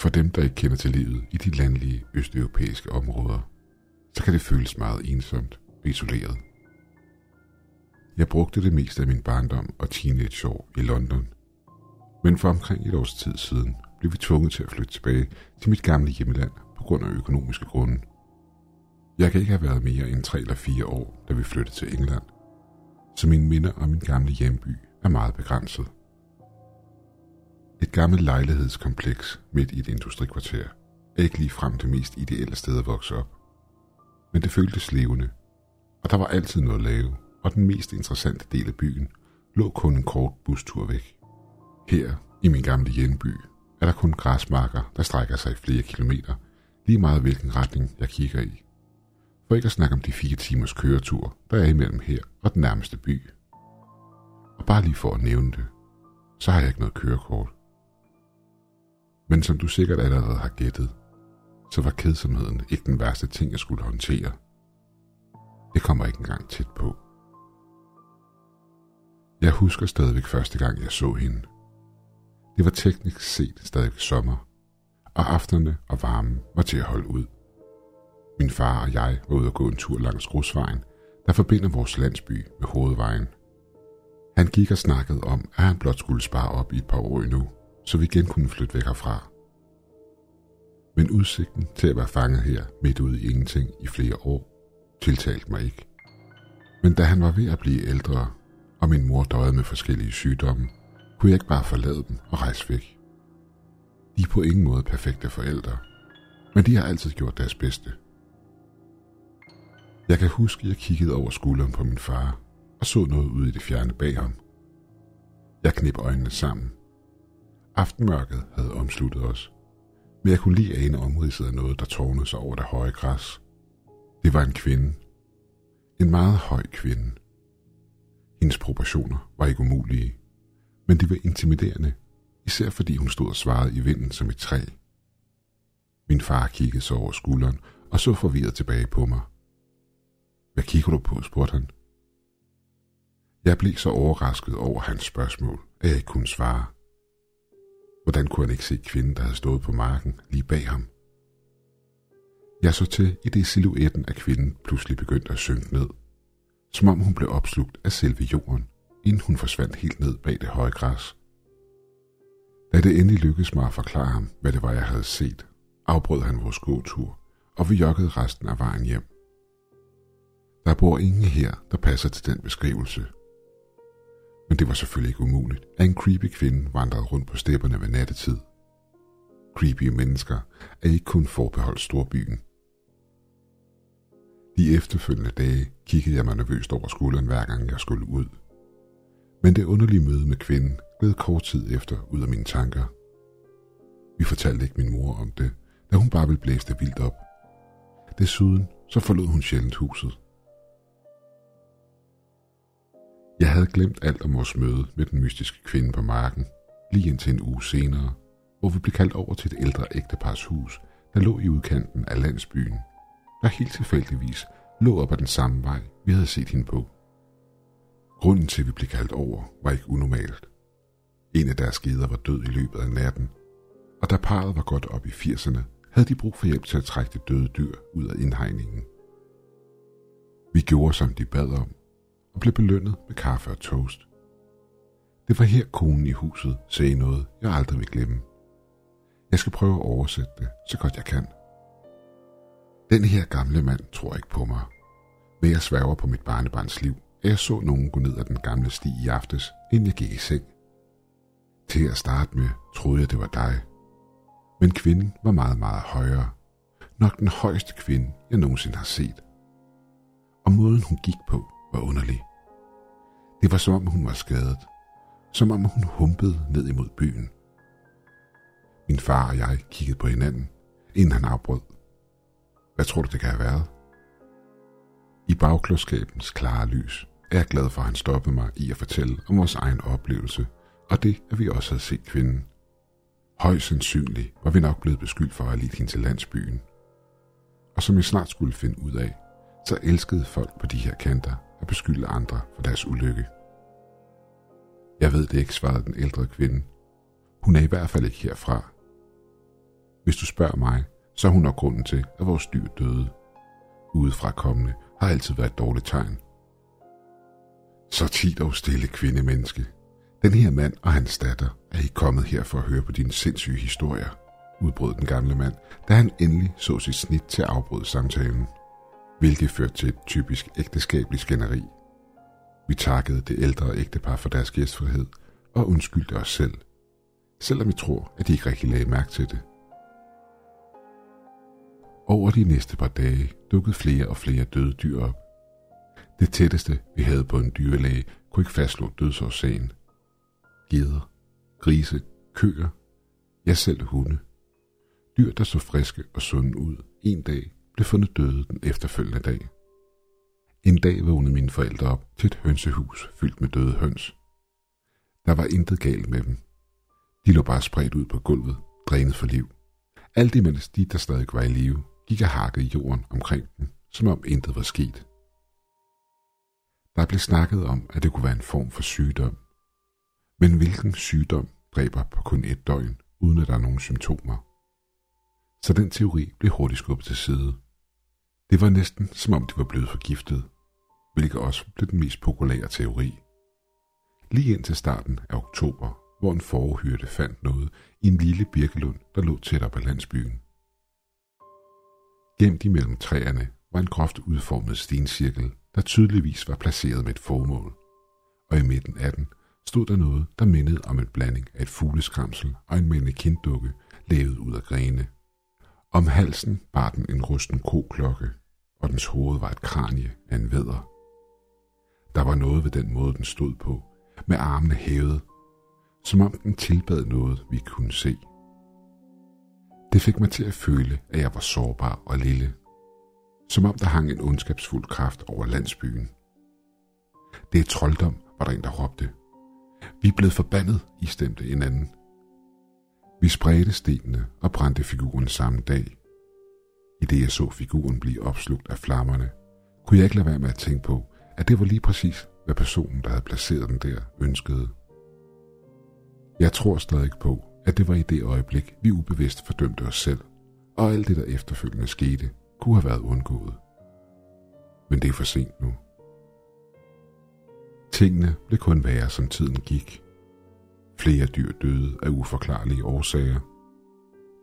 For dem, der ikke kender til livet i de landlige østeuropæiske områder, så kan det føles meget ensomt og isoleret. Jeg brugte det meste af min barndom og teenageår i London. Men for omkring et års tid siden blev vi tvunget til at flytte tilbage til mit gamle hjemland på grund af økonomiske grunde. Jeg kan ikke have været mere end tre eller fire år, da vi flyttede til England, så mine minder om min gamle hjemby er meget begrænset. Et gammelt lejlighedskompleks midt i et industrikvarter er ikke lige frem det mest ideelle sted at vokse op. Men det føltes levende, og der var altid noget at lave, og den mest interessante del af byen lå kun en kort bustur væk. Her, i min gamle hjemby, er der kun græsmarker, der strækker sig flere kilometer, lige meget hvilken retning jeg kigger i. For ikke at snakke om de fire timers køretur, der er imellem her og den nærmeste by. Og bare lige for at nævne det, så har jeg ikke noget kørekort. Men som du sikkert allerede har gættet, så var kedsomheden ikke den værste ting, jeg skulle håndtere. Det kommer ikke engang tæt på. Jeg husker stadigvæk første gang, jeg så hende. Det var teknisk set stadig sommer, og aftenerne og varmen var til at holde ud. Min far og jeg var ude at gå en tur langs grusvejen, der forbinder vores landsby med hovedvejen. Han gik og snakkede om, at han blot skulle spare op i et par år endnu, så vi igen kunne flytte væk herfra. Men udsigten til at være fanget her midt ude i ingenting i flere år, tiltalte mig ikke. Men da han var ved at blive ældre, og min mor døde med forskellige sygdomme, kunne jeg ikke bare forlade dem og rejse væk. De er på ingen måde perfekte forældre, men de har altid gjort deres bedste. Jeg kan huske, at jeg kiggede over skulderen på min far og så noget ude i det fjerne bag ham. Jeg knep øjnene sammen. Aftenmørket havde omsluttet os, men jeg kunne lige ane omridset af noget, der tårnede sig over det høje græs. Det var en kvinde. En meget høj kvinde. Hendes proportioner var ikke umulige, men de var intimiderende, især fordi hun stod og svarede i vinden som et træ. Min far kiggede så over skulderen og så forvirret tilbage på mig. Hvad kigger du på, spurgte han. Jeg blev så overrasket over hans spørgsmål, at jeg ikke kunne svare. Hvordan kunne han ikke se kvinden, der havde stået på marken lige bag ham? Jeg så til, i det silhuetten af kvinden pludselig begyndte at synke ned, som om hun blev opslugt af selve jorden, inden hun forsvandt helt ned bag det høje græs. Da det endelig lykkedes mig at forklare ham, hvad det var, jeg havde set, afbrød han vores gåtur, og vi jokkede resten af vejen hjem. Der bor ingen her, der passer til den beskrivelse. Men det var selvfølgelig ikke umuligt, at en creepy kvinde vandrede rundt på stepperne ved nattetid. Creepy mennesker er ikke kun forbeholdt storbyen. De efterfølgende dage kiggede jeg mig nervøst over skulderen hver gang jeg skulle ud. Men det underlige møde med kvinden gled kort tid efter ud af mine tanker. Vi fortalte ikke min mor om det, da hun bare ville blæse det vildt op. Desuden så forlod hun sjældent huset. Havde glemt alt om vores møde med den mystiske kvinde på marken, lige indtil en uge senere, hvor vi blev kaldt over til et ældre ægtepars hus, der lå i udkanten af landsbyen, der helt tilfældigvis lå op ad den samme vej, vi havde set hende på. Grunden til, at vi blev kaldt over, var ikke unormalt. En af deres geder var død i løbet af natten, og da parret var godt op i 80'erne, havde de brug for hjælp til at trække det døde dyr ud af indhegningen. Vi gjorde, som de bad om, og blev belønnet med kaffe og toast. Det var her konen i huset sagde noget, jeg aldrig vil glemme. Jeg skal prøve at oversætte det, så godt jeg kan. Den her gamle mand tror ikke på mig, men jeg sværger på mit barnebarns liv, at jeg så nogen gå ned ad den gamle sti i aftes, inden jeg gik i seng. Til at starte med troede jeg, det var dig. Men kvinden var meget, meget højere. Nok den højeste kvinde, jeg nogensinde har set. Og måden hun gik på, var underlig. Det var som om hun var skadet. Som om hun humpede ned imod byen. Min far og jeg kiggede på hinanden, inden han afbrød. Hvad tror du, det kan have været? I bagklodskabens klare lys er jeg glad for, at han stoppede mig i at fortælle om vores egen oplevelse, og det, at vi også havde set kvinden. Højst sandsynligt var vi nok blevet beskyldt for at have lidt hende til landsbyen. Og som jeg snart skulle finde ud af, så elskede folk på de her kanter at beskylde andre for deres ulykke. Jeg ved det ikke, svarede den ældre kvinde. Hun er i hvert fald ikke herfra. Hvis du spørger mig, så er hun nok grunden til, at vores dyr døde. Udefra kommende har altid været et dårligt tegn. Så tid dog stille kvindemenneske. Den her mand og hans datter er ikke kommet her for at høre på dine sindssyge historier, udbrød den gamle mand, da han endelig så sit snit til at afbryde samtalen, hvilket førte til et typisk ægteskabeligt skænderi. Vi takkede det ældre ægtepar for deres gæstfrihed og undskyldte os selv, selvom vi tror, at de ikke rigtig lagde mærke til det. Over de næste par dage dukkede flere og flere døde dyr op. Det tætteste, vi havde på en dyrlæge, kunne ikke fastslå dødsårsagen. Geder, grise, køer, ja selv hunde. Dyr, der så friske og sunde ud en dag, blev fundet døde den efterfølgende dag. En dag vågnede mine forældre op til et hønsehus fyldt med døde høns. Der var intet galt med dem. De lå bare spredt ud på gulvet, drænet for liv. Alt imens de, der stadig var i live, gik og hakkede jorden omkring dem, som om intet var sket. Der blev snakket om, at det kunne være en form for sygdom. Men hvilken sygdom dræber på kun et døgn, uden at der er nogen symptomer? Så den teori blev hurtigt skubbet til side. Det var næsten som om de var blevet forgiftet, hvilket også blev den mest populære teori. Lige indtil starten af oktober, hvor en forhyrte fandt noget i en lille birkelund, der lå tættere på landsbyen. Gemt imellem træerne var en groft udformet stencirkel, der tydeligvis var placeret med et formål. Og i midten af den stod der noget, der mindede om en blanding af et fugleskramsel og en mannequin-dukke lavet ud af grene. Om halsen bar den en rusten koklokke, og dens hoved var et kranie af en vædder. Der var noget ved den måde, den stod på, med armene hævet, som om den tilbad noget, vi kunne se. Det fik mig til at føle, at jeg var sårbar og lille. Som om der hang en ondskabsfuld kraft over landsbyen. Det er trolddom, var der en, der råbte. Vi er blevet forbandet, I stemte en anden. Vi spredte stenene og brændte figuren samme dag. I det jeg så figuren blive opslugt af flammerne, kunne jeg ikke lade være med at tænke på, at det var lige præcis, hvad personen, der havde placeret den der, ønskede. Jeg tror stadig på, at det var i det øjeblik, vi ubevidst fordømte os selv, og alt det, der efterfølgende skete, kunne have været undgået. Men det er for sent nu. Tingene blev kun værre, som tiden gik. Flere dyr døde af uforklarlige årsager.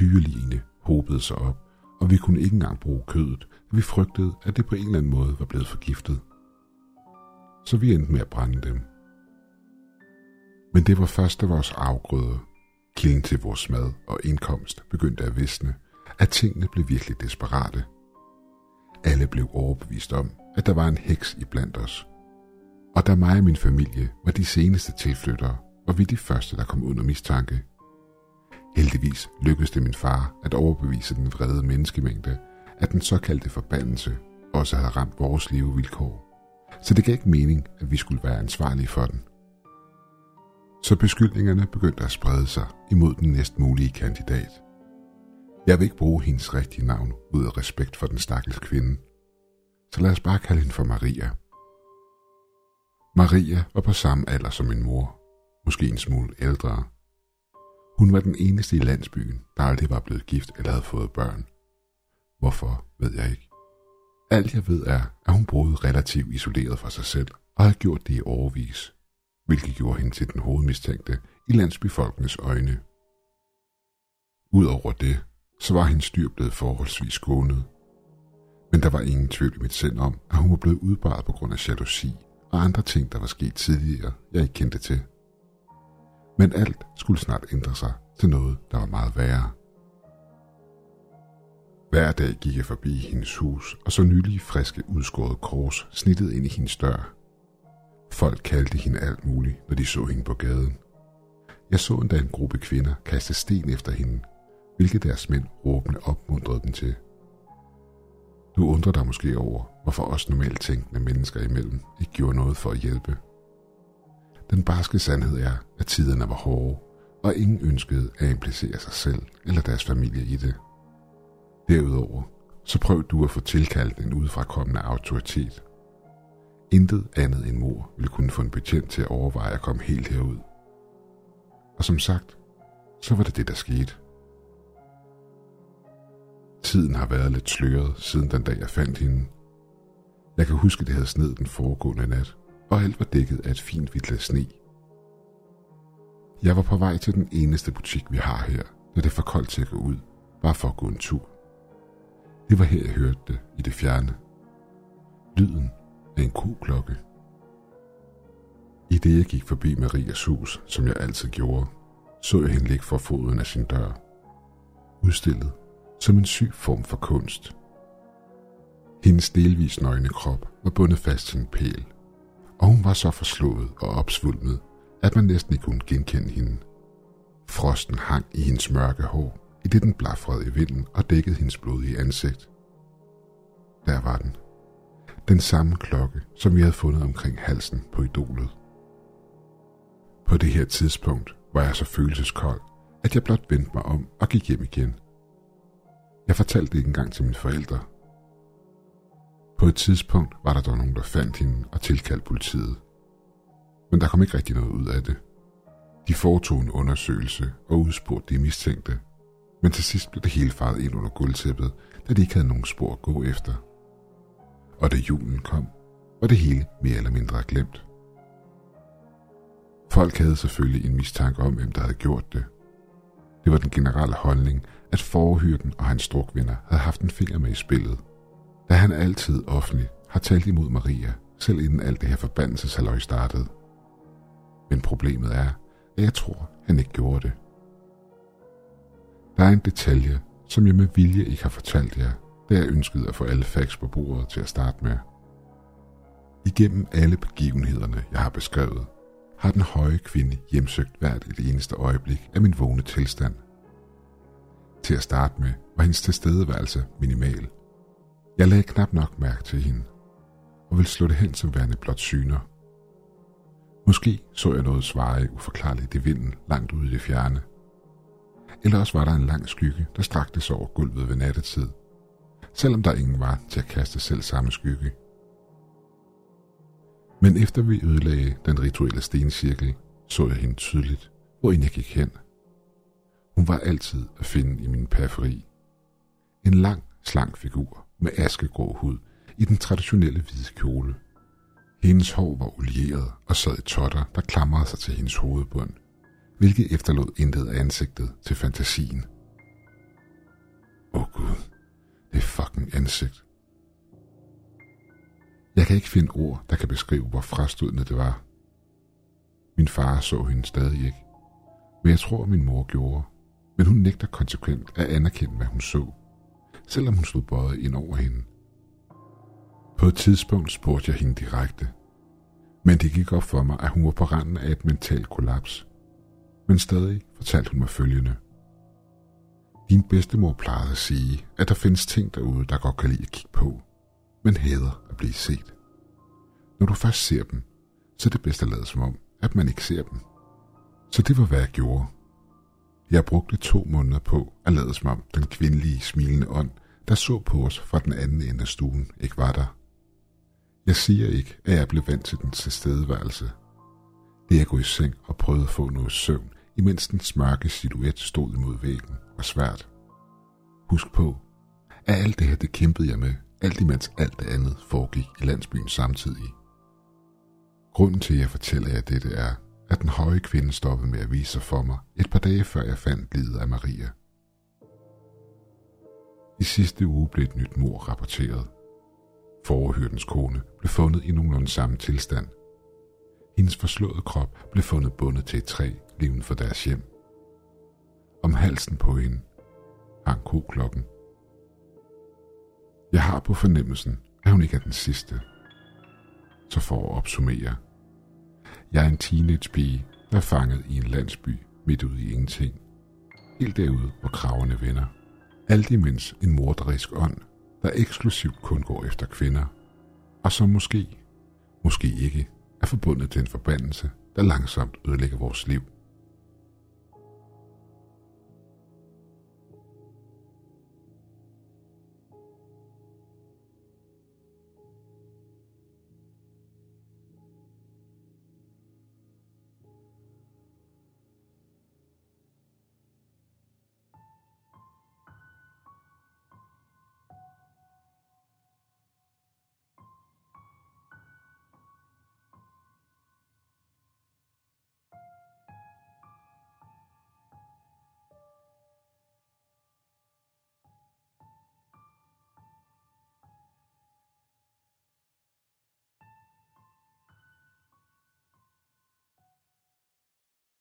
Dyreligene hobede sig op, og vi kunne ikke engang bruge kødet, da vi frygtede, at det på en eller anden måde var blevet forgiftet. Så vi endte med at brænde dem. Men det var først, da vores afgrøder, kilden til vores mad og indkomst, begyndte at visne, at tingene blev virkelig desperate. Alle blev overbevist om, at der var en heks i blandt os. Og da mig og min familie var de seneste tilflyttere, og vi de første, der kom under mistanke. Heldigvis lykkedes det min far at overbevise den vrede menneskemængde, at den såkaldte forbandelse også havde ramt vores levevilkår. Så det gav ikke mening, at vi skulle være ansvarlige for den. Så beskyldningerne begyndte at sprede sig imod den næst mulige kandidat. Jeg vil ikke bruge hendes rigtige navn ud af respekt for den stakkels kvinde. Så lad os bare kalde hende for Maria. Maria var på samme alder som min mor, måske en smule ældre. Hun var den eneste i landsbyen, der aldrig var blevet gift eller havde fået børn. Hvorfor, ved jeg ikke. Alt jeg ved er, at hun boede relativt isoleret fra sig selv og havde gjort det i overvis, hvilket gjorde hende til den hovedmistænkte i landsbyfolkenes øjne. Udover det, så var hendes dyr blevet forholdsvis skånet. Men der var ingen tvivl i mit sind om, at hun var blevet udbaret på grund af jalousi og andre ting, der var sket tidligere, jeg ikke kendte til. Men alt skulle snart ændre sig til noget, der var meget værre. Hver dag gik jeg forbi hendes hus, og så nylig friske udskåret kors snittet ind i hendes dør. Folk kaldte hende alt muligt, når de så hende på gaden. Jeg så endda en gruppe kvinder kaste sten efter hende, hvilket deres mænd råbende opmuntrede dem til. Du undrer dig måske over, hvorfor os normalt tænkende mennesker imellem ikke gjorde noget for at hjælpe. Den barske sandhed er, at tiderne var hårde, og ingen ønskede at implicere sig selv eller deres familie i det. Derudover, så prøv du at få tilkaldt en udefrakommende autoritet. Intet andet end mor ville kunne få en betjent til at overveje at komme helt herud. Og som sagt, så var det det, der skete. Tiden har været lidt sløret siden den dag, jeg fandt hende. Jeg kan huske, det havde sned den foregående nat, og alt var dækket af et fint hvidt lag sne. Jeg var på vej til den eneste butik, vi har her, da det er for koldt til at gå ud, bare for at gå en tur. Det var her, jeg hørte det i det fjerne. Lyden af en koklokke. I det, jeg gik forbi Marias hus, som jeg altid gjorde, så jeg hende ligge for foden af sin dør. Udstillet som en syg form for kunst. Hendes delvis nøgne krop var bundet fast til en pæl, og hun var så forslået og opsvulmet, at man næsten ikke kunne genkende hende. Frosten hang i hendes mørke hår, i det den blafrede i vinden og dækkede hendes blodige ansigt. Der var den. Den samme klokke, som vi havde fundet omkring halsen på idolet. På det her tidspunkt var jeg så følelseskold, at jeg blot vendte mig om og gik hjem igen. Jeg fortalte det ikke engang til mine forældre. På et tidspunkt var der dog nogen, der fandt hende og tilkaldte politiet. Men der kom ikke rigtig noget ud af det. De foretog en undersøgelse og udspurgte de mistænkte, men til sidst blev det hele faret ind under gulvtæppet, da de ikke havde nogen spor at gå efter. Og da julen kom, var det hele mere eller mindre glemt. Folk havde selvfølgelig en mistanke om, hvem der havde gjort det. Det var den generelle holdning, at forhyrten og hans drukvinder havde haft en finger med i spillet, da han altid offentligt har talt imod Maria, selv inden alt det her forbandelseshalløj startede. Men problemet er, at jeg tror, han ikke gjorde det. Der er en detalje, som jeg med vilje ikke har fortalt jer, da jeg ønskede at få alle facts på bordet til at starte med. Igennem alle begivenhederne, jeg har beskrevet, har den høje kvinde hjemsøgt hvert et eneste øjeblik af min vågne tilstand. Til at starte med var hendes tilstedeværelse minimal. Jeg lagde knap nok mærke til hende, og ville slå det hen som værende blot syner. Måske så jeg noget svare uforklarligt i vinden langt ude i det fjerne. Eller også var der en lang skygge, der strakte sig over gulvet ved nattetid, selvom der ingen var til at kaste selv samme skygge. Men efter vi ødelagde den rituelle stencirkel, så jeg hende tydeligt, hvor jeg gik hen. Hun var altid at finde i min periferi. En lang, slank figur med askegrå hud i den traditionelle hvide kjole. Hendes hår var olieret og sad i totter, der klamrede sig til hendes hovedbund, hvilket efterlod intet af ansigtet til fantasien. Åh oh gud, det fucking ansigt. Jeg kan ikke finde ord, der kan beskrive, hvor frastødende det var. Min far så hende stadig ikke, men jeg tror, min mor gjorde. Men hun nægter konsekvent at anerkende, hvad hun så, selvom hun stod bøjet ind over hende. På et tidspunkt spurgte jeg hende direkte, men det gik op for mig, at hun var på randen af et mentalt kollaps. Men stadig fortalte hun mig følgende. Din bedstemor plejede at sige, at der findes ting derude, der godt kan lide at kigge på, men hader at blive set. Når du først ser dem, så er det bedst at lade som om, at man ikke ser dem. Så det var, hvad jeg gjorde. Jeg brugte to måneder på at lade som om den kvindelige smilende ånd, der så på os fra den anden ende af stuen, ikke var der. Jeg siger ikke, at jeg blev vant til den tilstedeværelse. Det at gå i seng og prøvede at få noget søvn, imens den smørke silhuet stod imod væggen, var svært. Husk på, at alt det her, det kæmpede jeg med, alt imens alt det andet foregik i landsbyen samtidig. Grunden til, at jeg fortæller jer dette er, at den høje kvinde stoppede med at vise sig for mig et par dage før jeg fandt livet af Maria. I sidste uge blev et nyt mor rapporteret. Forhørtens kone blev fundet i nogenlunde samme tilstand. Hendes forslåede krop blev fundet bundet til et træ lige for deres hjem. Om halsen på hende hang koklokken. Jeg har på fornemmelsen, at hun ikke er den sidste. Så for at opsummere. Jeg er en teenagepige, der er fanget i en landsby midt ude i ingenting. Helt derude, hvor kraverne vender. Alt imens en morderisk ånd, der eksklusivt kun går efter kvinder, og som måske, måske ikke, er forbundet til en forbandelse, der langsomt ødelægger vores liv.